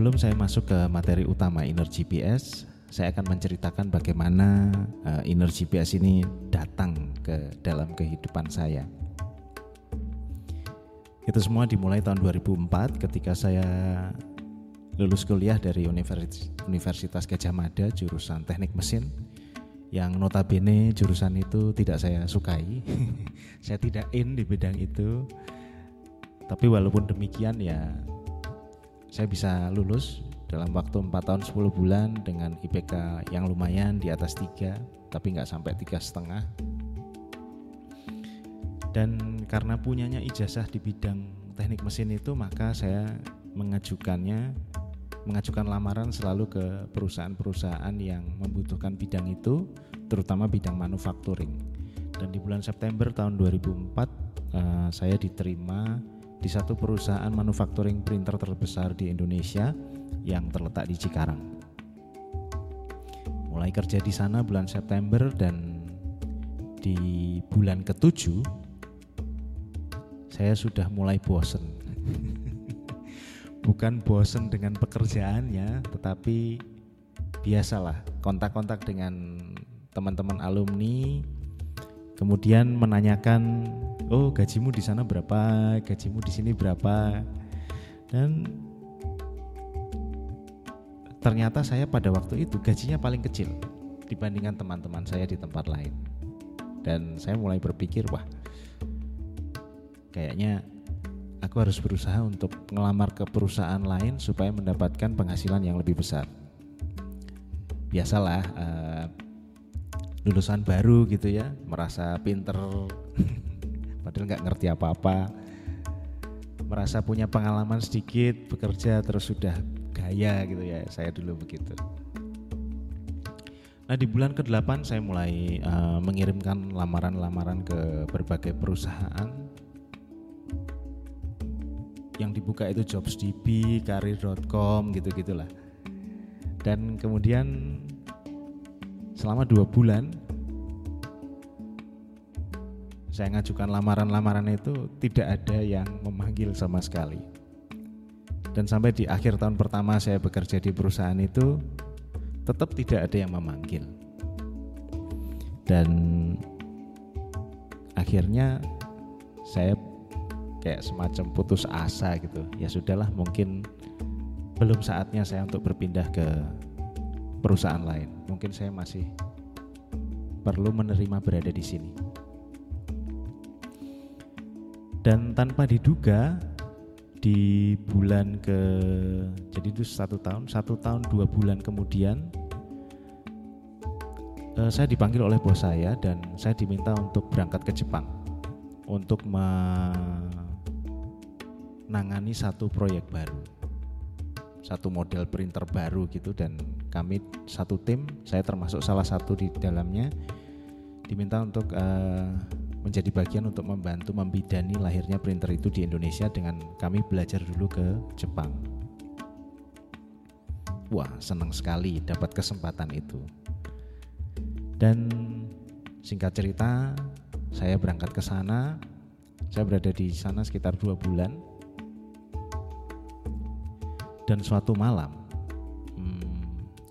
Sebelum saya masuk ke materi utama Inner GPS, saya akan menceritakan bagaimana uh, Inner GPS ini datang ke dalam kehidupan saya. Itu semua dimulai tahun 2004 ketika saya lulus kuliah dari Universitas Gajah Mada jurusan Teknik Mesin yang notabene jurusan itu tidak saya sukai. saya tidak in di bidang itu. Tapi walaupun demikian ya saya bisa lulus dalam waktu 4 tahun 10 bulan dengan IPK yang lumayan di atas 3 tapi nggak sampai tiga setengah. Dan karena punyanya ijazah di bidang teknik mesin itu maka saya mengajukannya mengajukan lamaran selalu ke perusahaan-perusahaan yang membutuhkan bidang itu terutama bidang manufacturing. Dan di bulan September tahun 2004 uh, eh, saya diterima di satu perusahaan manufacturing printer terbesar di Indonesia yang terletak di Cikarang mulai kerja di sana bulan September dan di bulan ketujuh saya sudah mulai bosen. Bukan bosen dengan pekerjaannya, tetapi biasalah kontak-kontak dengan teman-teman alumni, kemudian menanyakan, oh gajimu di sana berapa, gajimu di sini berapa, dan ternyata saya pada waktu itu gajinya paling kecil dibandingkan teman-teman saya di tempat lain. Dan saya mulai berpikir, wah kayaknya aku harus berusaha untuk ngelamar ke perusahaan lain supaya mendapatkan penghasilan yang lebih besar. Biasalah uh, lulusan baru gitu ya, merasa pinter, padahal nggak ngerti apa-apa, merasa punya pengalaman sedikit bekerja terus sudah gaya gitu ya, saya dulu begitu. Nah di bulan ke-8 saya mulai uh, mengirimkan lamaran-lamaran ke berbagai perusahaan yang dibuka itu jobsdb, karir.com gitu-gitulah. Dan kemudian selama dua bulan saya ngajukan lamaran-lamaran itu tidak ada yang memanggil sama sekali. Dan sampai di akhir tahun pertama saya bekerja di perusahaan itu tetap tidak ada yang memanggil. Dan akhirnya saya kayak semacam putus asa gitu ya sudahlah mungkin belum saatnya saya untuk berpindah ke perusahaan lain. Mungkin saya masih perlu menerima berada di sini. Dan tanpa diduga di bulan ke jadi itu satu tahun satu tahun dua bulan kemudian eh, saya dipanggil oleh bos saya dan saya diminta untuk berangkat ke Jepang untuk nangani satu proyek baru satu model printer baru gitu dan kami satu tim saya termasuk salah satu di dalamnya diminta untuk uh, menjadi bagian untuk membantu membidani lahirnya printer itu di Indonesia dengan kami belajar dulu ke Jepang. Wah senang sekali dapat kesempatan itu. Dan singkat cerita saya berangkat ke sana. Saya berada di sana sekitar dua bulan. Dan suatu malam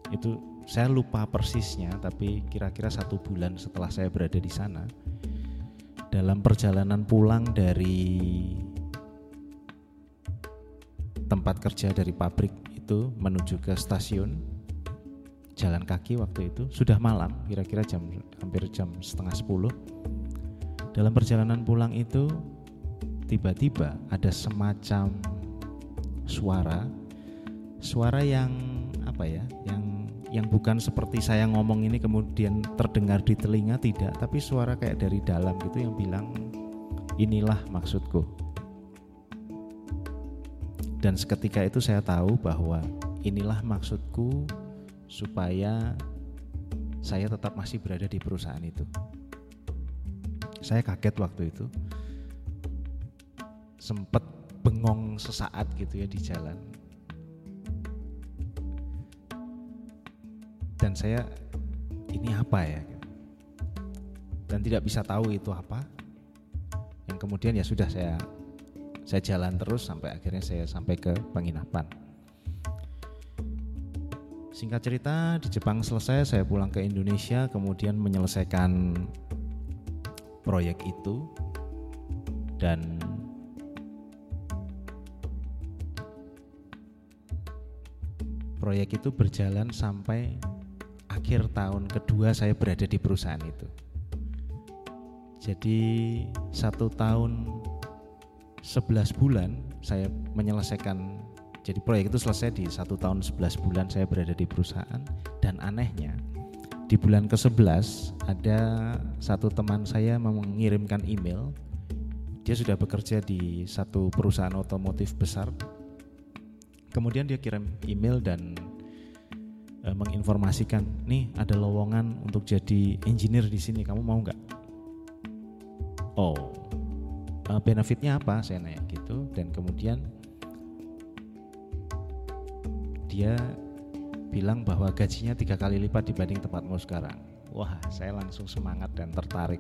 itu saya lupa persisnya tapi kira-kira satu bulan setelah saya berada di sana dalam perjalanan pulang dari tempat kerja dari pabrik itu menuju ke stasiun jalan kaki waktu itu sudah malam kira-kira jam hampir jam setengah sepuluh. Dalam perjalanan pulang itu tiba-tiba ada semacam suara suara yang apa ya yang yang bukan seperti saya ngomong ini kemudian terdengar di telinga tidak. Tapi suara kayak dari dalam gitu yang bilang inilah maksudku. Dan seketika itu saya tahu bahwa inilah maksudku supaya saya tetap masih berada di perusahaan itu. Saya kaget waktu itu. Sempat bengong sesaat gitu ya di jalan dan saya ini apa ya? Dan tidak bisa tahu itu apa. Yang kemudian ya sudah saya saya jalan terus sampai akhirnya saya sampai ke penginapan. Singkat cerita, di Jepang selesai, saya pulang ke Indonesia, kemudian menyelesaikan proyek itu. Dan proyek itu berjalan sampai akhir tahun kedua saya berada di perusahaan itu. Jadi satu tahun 11 bulan saya menyelesaikan jadi proyek itu selesai di satu tahun 11 bulan saya berada di perusahaan. Dan anehnya di bulan ke-11 ada satu teman saya mengirimkan email. Dia sudah bekerja di satu perusahaan otomotif besar. Kemudian dia kirim email dan e, menginformasikan nih ada lowongan untuk jadi engineer di sini kamu mau nggak oh e, benefitnya apa saya nanya gitu dan kemudian dia bilang bahwa gajinya tiga kali lipat dibanding tempatmu sekarang. Wah, saya langsung semangat dan tertarik.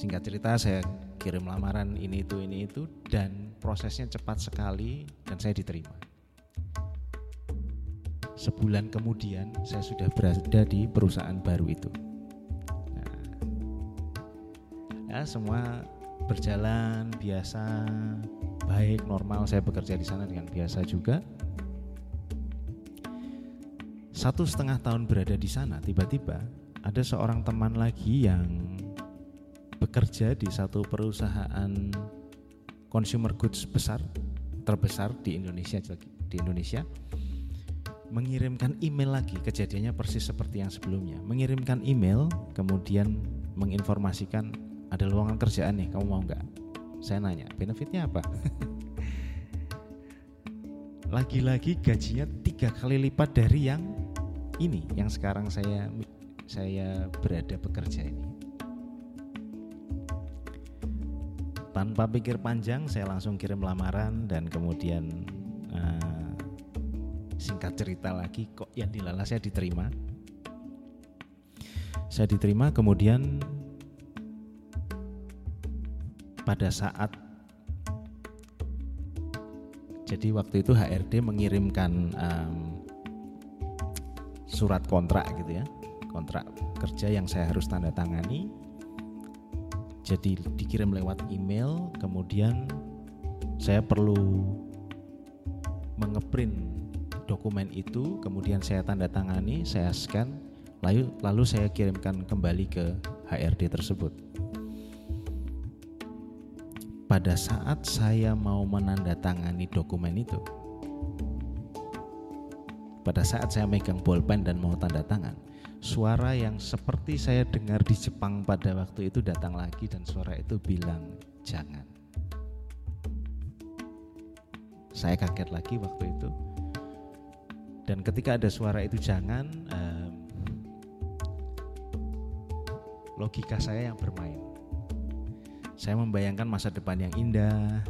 Singkat cerita, saya kirim lamaran ini itu ini itu dan prosesnya cepat sekali dan saya diterima. Sebulan kemudian saya sudah berada di perusahaan baru itu. Nah, ya semua berjalan biasa baik normal. Saya bekerja di sana dengan biasa juga. Satu setengah tahun berada di sana tiba-tiba ada seorang teman lagi yang bekerja di satu perusahaan consumer goods besar terbesar di Indonesia di Indonesia mengirimkan email lagi kejadiannya persis seperti yang sebelumnya mengirimkan email kemudian menginformasikan ada lowongan kerjaan nih kamu mau nggak saya nanya, benefitnya apa? Lagi-lagi gajinya tiga kali lipat dari yang ini, yang sekarang saya saya berada bekerja ini. Tanpa pikir panjang, saya langsung kirim lamaran dan kemudian uh, singkat cerita lagi, kok yang dilala saya diterima. Saya diterima, kemudian pada saat jadi waktu itu HRD mengirimkan um, surat kontrak gitu ya kontrak kerja yang saya harus tanda tangani jadi dikirim lewat email kemudian saya perlu mengeprint dokumen itu kemudian saya tanda tangani saya scan lalu lalu saya kirimkan kembali ke HRD tersebut pada saat saya mau menandatangani dokumen itu, pada saat saya megang bolpen dan mau tanda tangan, suara yang seperti saya dengar di Jepang pada waktu itu datang lagi dan suara itu bilang jangan. Saya kaget lagi waktu itu. Dan ketika ada suara itu jangan, um, logika saya yang bermain saya membayangkan masa depan yang indah,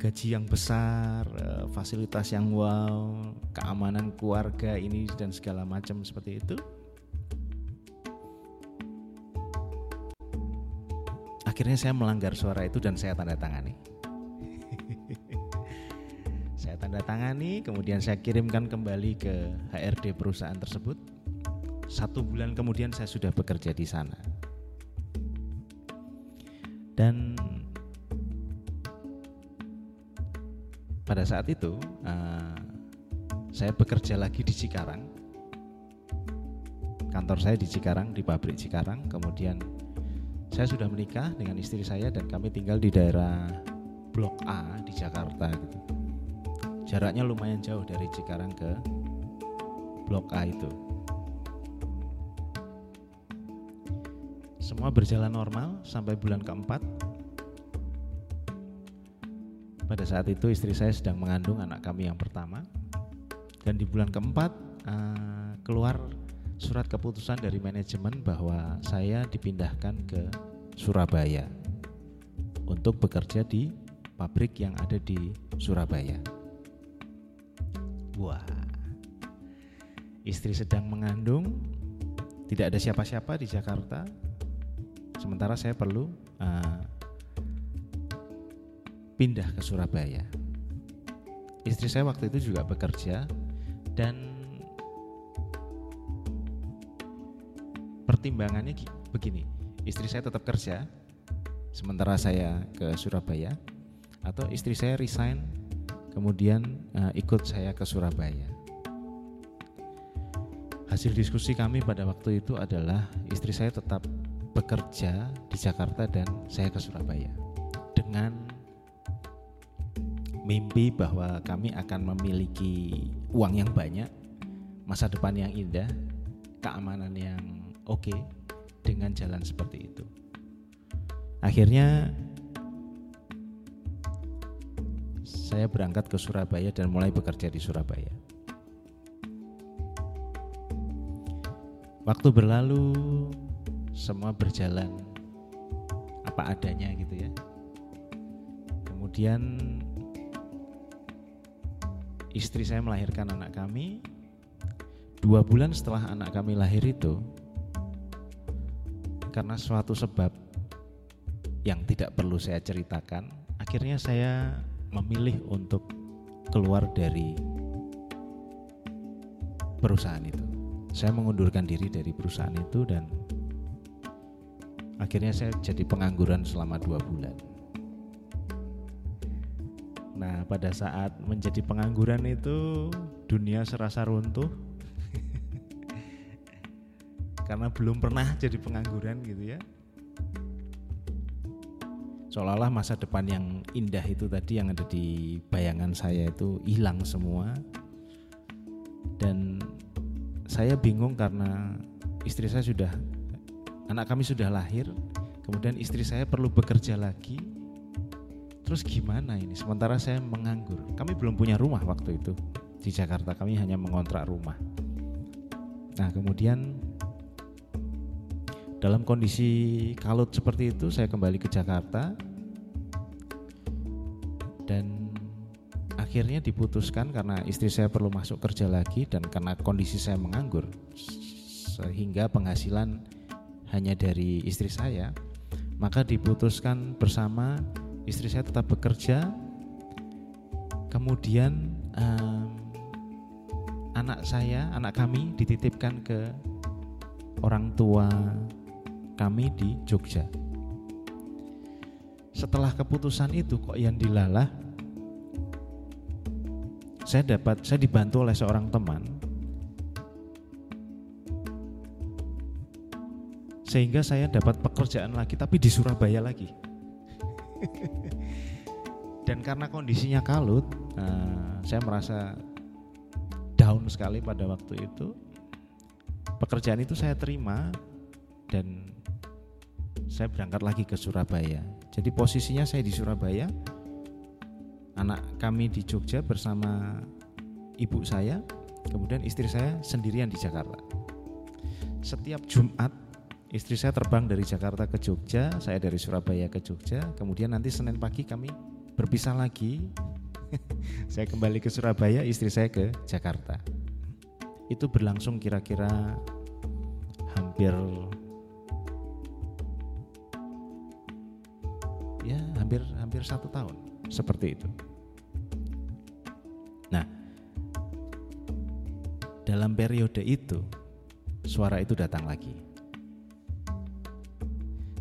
gaji yang besar, eh, fasilitas yang wow, keamanan keluarga ini dan segala macam seperti itu. Akhirnya saya melanggar suara itu dan saya tanda tangani. Tanda tangani, kemudian saya kirimkan kembali ke HRD perusahaan tersebut. Satu bulan kemudian saya sudah bekerja di sana. Dan pada saat itu uh, saya bekerja lagi di Cikarang. Kantor saya di Cikarang di pabrik Cikarang. Kemudian saya sudah menikah dengan istri saya dan kami tinggal di daerah Blok A di Jakarta gitu jaraknya lumayan jauh dari Cikarang ke Blok A itu Semua berjalan normal sampai bulan keempat. Pada saat itu istri saya sedang mengandung anak kami yang pertama. Dan di bulan keempat uh, keluar surat keputusan dari manajemen bahwa saya dipindahkan ke Surabaya untuk bekerja di pabrik yang ada di Surabaya. Wah, istri sedang mengandung, tidak ada siapa-siapa di Jakarta, Sementara saya perlu uh, pindah ke Surabaya. istri saya waktu itu juga bekerja dan pertimbangannya begini istri saya tetap kerja sementara saya ke Surabaya atau istri saya resign kemudian uh, ikut saya ke Surabaya hasil diskusi kami pada waktu itu adalah istri saya tetap bekerja di Jakarta dan saya ke Surabaya dengan mimpi bahwa kami akan memiliki uang yang banyak, masa depan yang indah, keamanan yang oke okay, dengan jalan seperti itu. Akhirnya saya berangkat ke Surabaya dan mulai bekerja di Surabaya. Waktu berlalu, semua berjalan apa adanya gitu ya. Kemudian istri saya melahirkan anak kami. Dua bulan setelah anak kami lahir itu, karena suatu sebab yang tidak perlu saya ceritakan, akhirnya saya memilih untuk keluar dari perusahaan itu saya mengundurkan diri dari perusahaan itu dan akhirnya saya jadi pengangguran selama dua bulan. Nah, pada saat menjadi pengangguran itu dunia serasa runtuh karena belum pernah jadi pengangguran gitu ya. Seolah-olah masa depan yang indah itu tadi yang ada di bayangan saya itu hilang semua dan saya bingung karena istri saya sudah anak kami sudah lahir, kemudian istri saya perlu bekerja lagi. Terus gimana ini? Sementara saya menganggur. Kami belum punya rumah waktu itu di Jakarta. Kami hanya mengontrak rumah. Nah, kemudian dalam kondisi kalut seperti itu saya kembali ke Jakarta. Dan akhirnya diputuskan karena istri saya perlu masuk kerja lagi dan karena kondisi saya menganggur sehingga penghasilan hanya dari istri saya. Maka diputuskan bersama istri saya tetap bekerja. Kemudian um, anak saya anak kami dititipkan ke orang tua kami di Jogja. Setelah keputusan itu kok yang dilalah saya dapat saya dibantu oleh seorang teman. Sehingga saya dapat pekerjaan lagi tapi di Surabaya lagi. Dan karena kondisinya kalut uh, saya merasa down sekali pada waktu itu. Pekerjaan itu saya terima dan saya berangkat lagi ke Surabaya jadi posisinya saya di Surabaya anak kami di Jogja bersama ibu saya, kemudian istri saya sendirian di Jakarta. Setiap Jumat istri saya terbang dari Jakarta ke Jogja, saya dari Surabaya ke Jogja, kemudian nanti Senin pagi kami berpisah lagi. saya kembali ke Surabaya, istri saya ke Jakarta. Itu berlangsung kira-kira hampir hampir hampir satu tahun seperti itu. Nah, dalam periode itu suara itu datang lagi.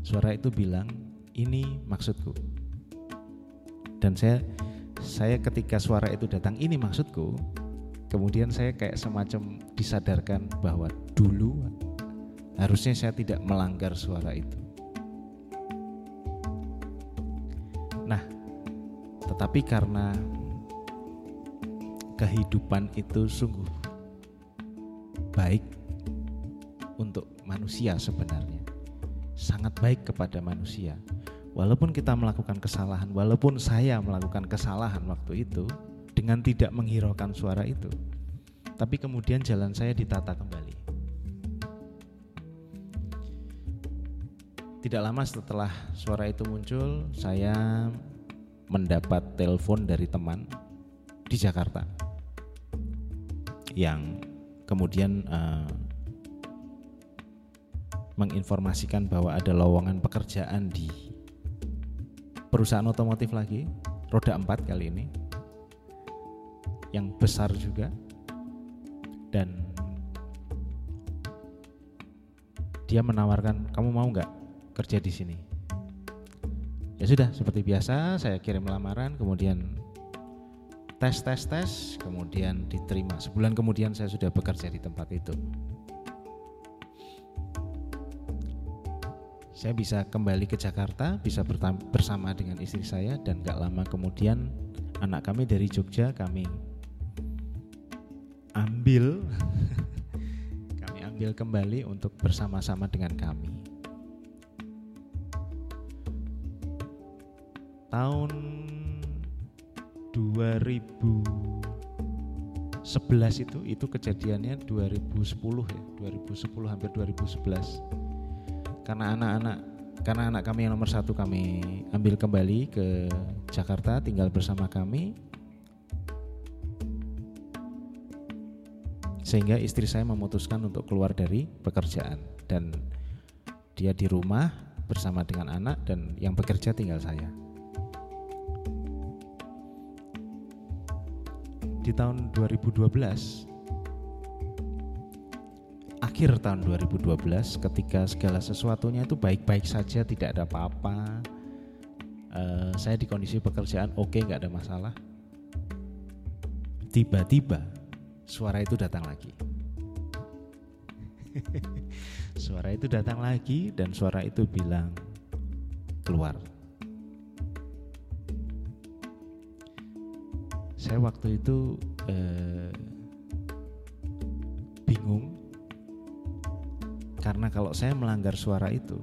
Suara itu bilang, "Ini maksudku." Dan saya saya ketika suara itu datang, "Ini maksudku." Kemudian saya kayak semacam disadarkan bahwa dulu harusnya saya tidak melanggar suara itu. Tetapi karena kehidupan itu sungguh baik untuk manusia sebenarnya. Sangat baik kepada manusia. Walaupun kita melakukan kesalahan, walaupun saya melakukan kesalahan waktu itu dengan tidak menghiraukan suara itu. Tapi kemudian jalan saya ditata kembali. Tidak lama setelah suara itu muncul, saya mendapat telepon dari teman di Jakarta yang kemudian uh, menginformasikan bahwa ada lowongan pekerjaan di perusahaan otomotif lagi roda 4 kali ini yang besar juga. Dan dia menawarkan kamu mau nggak kerja di sini ya sudah seperti biasa saya kirim lamaran kemudian tes tes tes kemudian diterima sebulan kemudian saya sudah bekerja di tempat itu saya bisa kembali ke Jakarta bisa bersama dengan istri saya dan gak lama kemudian anak kami dari Jogja kami ambil ambil kembali untuk bersama-sama dengan kami. Tahun 2011 itu itu kejadiannya 2010 ya, 2010 hampir 2011. Karena anak-anak karena anak kami yang nomor satu kami ambil kembali ke Jakarta tinggal bersama kami sehingga istri saya memutuskan untuk keluar dari pekerjaan dan dia di rumah bersama dengan anak dan yang bekerja tinggal saya. Di tahun 2012 akhir tahun 2012 ketika segala sesuatunya itu baik-baik saja tidak ada apa-apa uh, saya di kondisi pekerjaan oke okay, nggak ada masalah tiba-tiba suara itu datang lagi. suara itu datang lagi dan suara itu bilang keluar. Saya waktu itu eh, bingung. Karena kalau saya melanggar suara itu,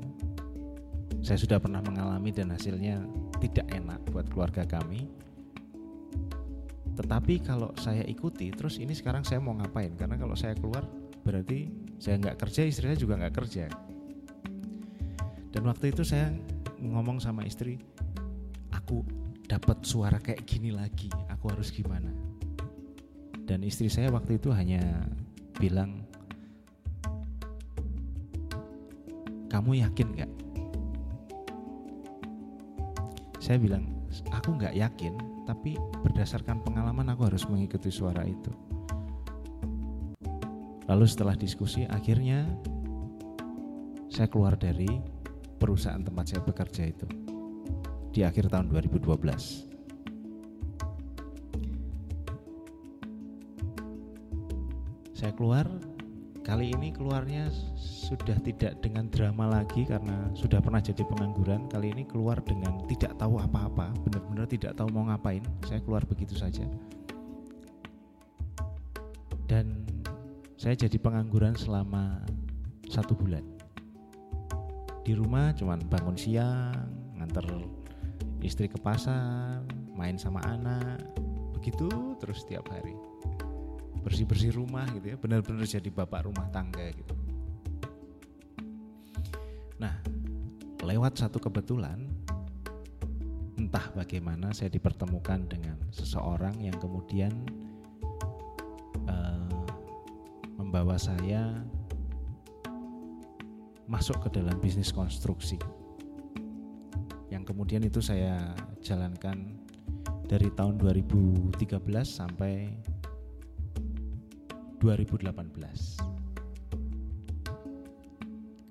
saya sudah pernah mengalami dan hasilnya tidak enak buat keluarga kami. Tetapi kalau saya ikuti terus ini sekarang saya mau ngapain? Karena kalau saya keluar berarti saya nggak kerja istri saya juga nggak kerja. Dan waktu itu saya ngomong sama istri aku dapat suara kayak gini lagi aku harus gimana dan istri saya waktu itu hanya bilang kamu yakin nggak saya bilang aku nggak yakin tapi berdasarkan pengalaman aku harus mengikuti suara itu. Lalu setelah diskusi akhirnya saya keluar dari perusahaan tempat saya bekerja itu di akhir tahun 2012. Saya keluar. Kali ini keluarnya sudah tidak dengan drama lagi karena sudah pernah jadi pengangguran. Kali ini keluar dengan tidak tahu apa-apa benar-benar tidak tahu mau ngapain. Saya keluar begitu saja. Dan saya jadi pengangguran selama satu bulan. Di rumah cuman bangun siang nganter istri ke pasar main sama anak. Begitu terus setiap hari bersih-bersih rumah gitu ya benar-benar jadi bapak rumah tangga gitu Nah, lewat satu kebetulan, entah bagaimana saya dipertemukan dengan seseorang yang kemudian uh, membawa saya masuk ke dalam bisnis konstruksi. Yang kemudian itu saya jalankan dari tahun 2013 sampai 2018.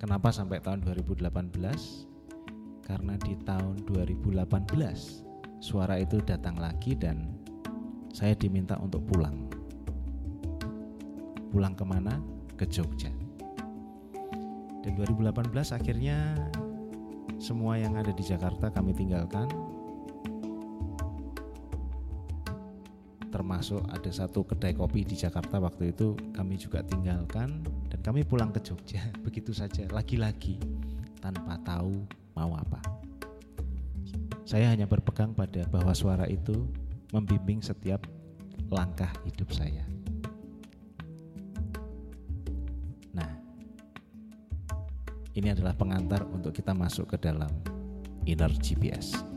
Kenapa sampai tahun 2018? Karena di tahun 2018 suara itu datang lagi dan saya diminta untuk pulang. Pulang ke mana? Ke Jogja. Dan 2018 akhirnya semua yang ada di Jakarta kami tinggalkan termasuk ada satu kedai kopi di Jakarta waktu itu kami juga tinggalkan dan kami pulang ke Jogja begitu saja lagi-lagi tanpa tahu mau apa. Saya hanya berpegang pada bahwa suara itu membimbing setiap langkah hidup saya. Nah, ini adalah pengantar untuk kita masuk ke dalam inner GPS.